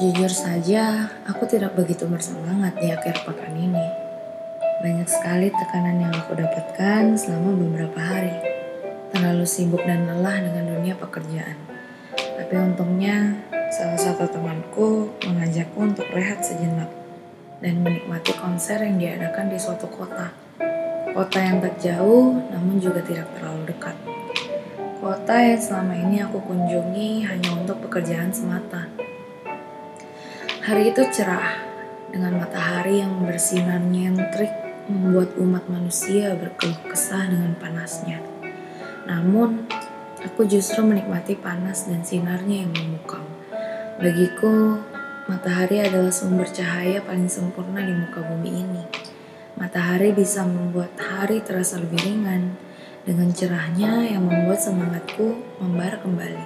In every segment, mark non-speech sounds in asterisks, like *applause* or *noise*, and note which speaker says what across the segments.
Speaker 1: Jujur saja, aku tidak begitu bersemangat di akhir pekan ini. Banyak sekali tekanan yang aku dapatkan selama beberapa hari. Terlalu sibuk dan lelah dengan dunia pekerjaan. Tapi untungnya, salah satu temanku mengajakku untuk rehat sejenak dan menikmati konser yang diadakan di suatu kota. Kota yang tak jauh, namun juga tidak terlalu dekat. Kota yang selama ini aku kunjungi hanya untuk pekerjaan semata. Hari itu cerah, dengan matahari yang bersinar nyentrik membuat umat manusia berkeluh kesah dengan panasnya. Namun, aku justru menikmati panas dan sinarnya yang memukau. Bagiku, matahari adalah sumber cahaya paling sempurna di muka bumi ini. Matahari bisa membuat hari terasa lebih ringan, dengan cerahnya yang membuat semangatku membara kembali.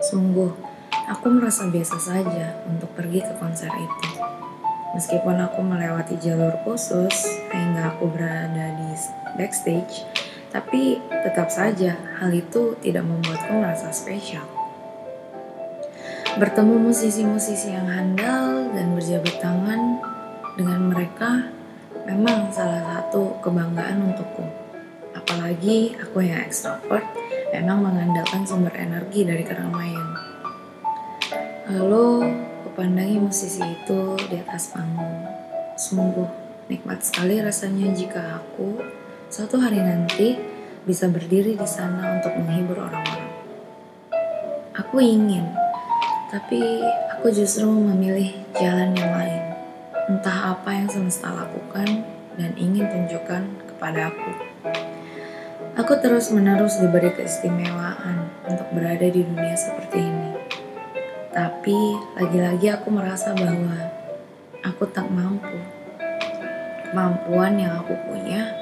Speaker 1: Sungguh, Aku merasa biasa saja untuk pergi ke konser itu. Meskipun aku melewati jalur khusus sehingga aku berada di backstage, tapi tetap saja hal itu tidak membuatku merasa spesial. Bertemu musisi-musisi yang handal dan berjabat tangan dengan mereka memang salah satu kebanggaan untukku. Apalagi aku yang ekstrovert memang mengandalkan sumber energi dari keramaian. Lalu kupandangi musisi itu di atas panggung. Sungguh nikmat sekali rasanya jika aku suatu hari nanti bisa berdiri di sana untuk menghibur orang-orang. Aku ingin, tapi aku justru memilih jalan yang lain. Entah apa yang semesta lakukan dan ingin tunjukkan kepada aku. Aku terus-menerus diberi keistimewaan untuk berada di dunia seperti ini. Tapi lagi-lagi aku merasa bahwa aku tak mampu. Kemampuan yang aku punya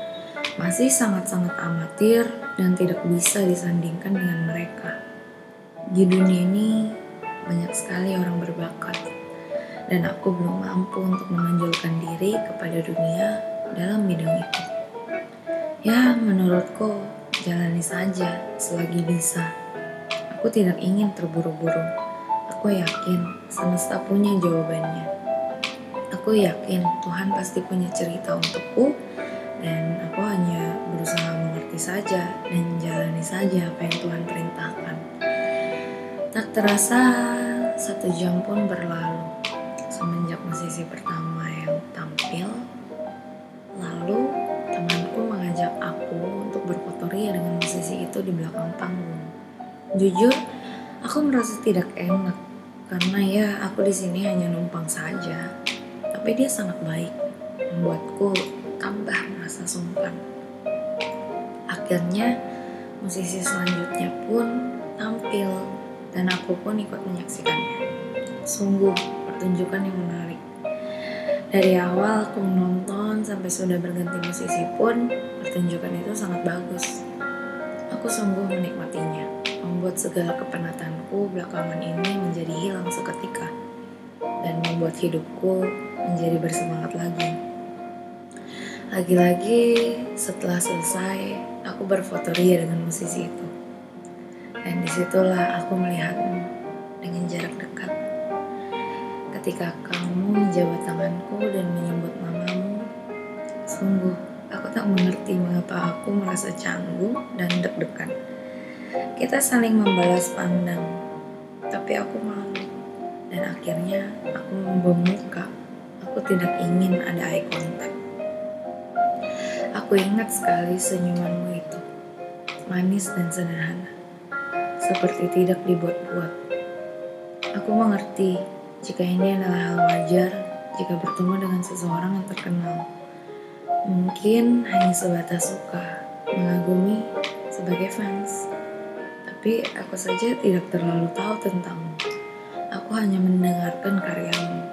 Speaker 1: masih sangat-sangat amatir dan tidak bisa disandingkan dengan mereka. Di dunia ini banyak sekali orang berbakat dan aku belum mampu untuk menonjolkan diri kepada dunia dalam bidang itu. Ya, menurutku jalani saja selagi bisa. Aku tidak ingin terburu-buru. Aku yakin semesta punya jawabannya. Aku yakin Tuhan pasti punya cerita untukku dan aku hanya berusaha mengerti saja dan jalani saja apa yang Tuhan perintahkan. Tak terasa satu jam pun berlalu semenjak musisi pertama yang tampil. Lalu temanku mengajak aku untuk berfoto ria dengan musisi itu di belakang panggung. Jujur, Aku merasa tidak enak karena ya aku di sini hanya numpang saja. Tapi dia sangat baik, membuatku tambah merasa sungkan. Akhirnya musisi selanjutnya pun tampil dan aku pun ikut menyaksikannya. Sungguh pertunjukan yang menarik. Dari awal aku menonton sampai sudah berganti musisi pun pertunjukan itu sangat bagus. Aku sungguh menikmatinya membuat segala kepenatanku belakangan ini menjadi hilang seketika dan membuat hidupku menjadi bersemangat lagi. Lagi-lagi setelah selesai, aku berfoto ria dengan musisi itu. Dan di situlah aku melihatmu dengan jarak dekat. Ketika kamu menjabat tanganku dan menyebut namamu, sungguh aku tak mengerti mengapa aku merasa canggung dan deg-degan. Kita saling membalas pandang, tapi aku malu. Dan akhirnya aku membuka. Aku tidak ingin ada eye contact. Aku ingat sekali senyumanmu itu. Manis dan sederhana. Seperti tidak dibuat-buat. Aku mengerti jika ini adalah hal wajar jika bertemu dengan seseorang yang terkenal. Mungkin hanya sebatas suka, mengagumi sebagai fans tapi aku saja tidak terlalu tahu tentangmu. Aku hanya mendengarkan karyamu,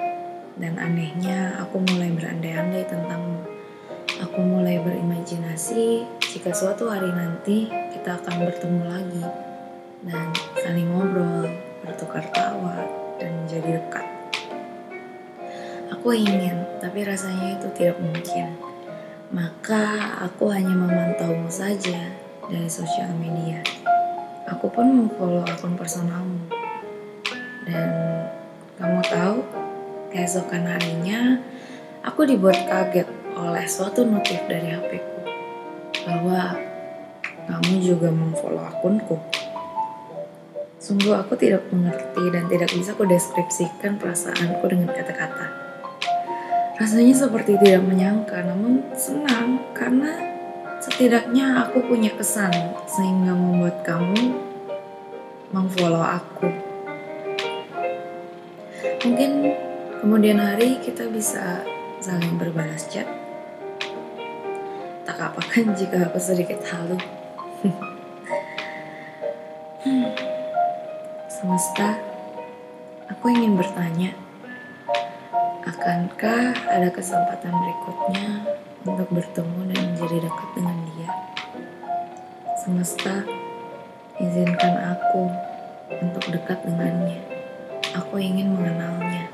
Speaker 1: dan anehnya aku mulai berandai-andai tentangmu. Aku mulai berimajinasi jika suatu hari nanti kita akan bertemu lagi dan saling ngobrol, bertukar tawa, dan jadi dekat. Aku ingin, tapi rasanya itu tidak mungkin. Maka aku hanya memantaumu saja dari sosial media aku pun memfollow akun personalmu dan Kamu tahu, keesokan harinya aku dibuat kaget oleh suatu notif dari HP-ku bahwa kamu juga memfollow akunku. Sungguh aku tidak mengerti dan tidak bisa ku deskripsikan perasaanku dengan kata-kata. Rasanya seperti tidak menyangka, namun senang karena setidaknya aku punya kesan sehingga membuat kamu memfollow aku. Mungkin kemudian hari kita bisa saling berbalas chat. Tak apakan *laughs* jika aku sedikit halu. Semesta, aku ingin bertanya, akankah ada kesempatan berikutnya untuk bertemu dan menjadi dekat dengan dia? Semesta, izinkan aku untuk dekat dengannya. Aku ingin mengenalnya.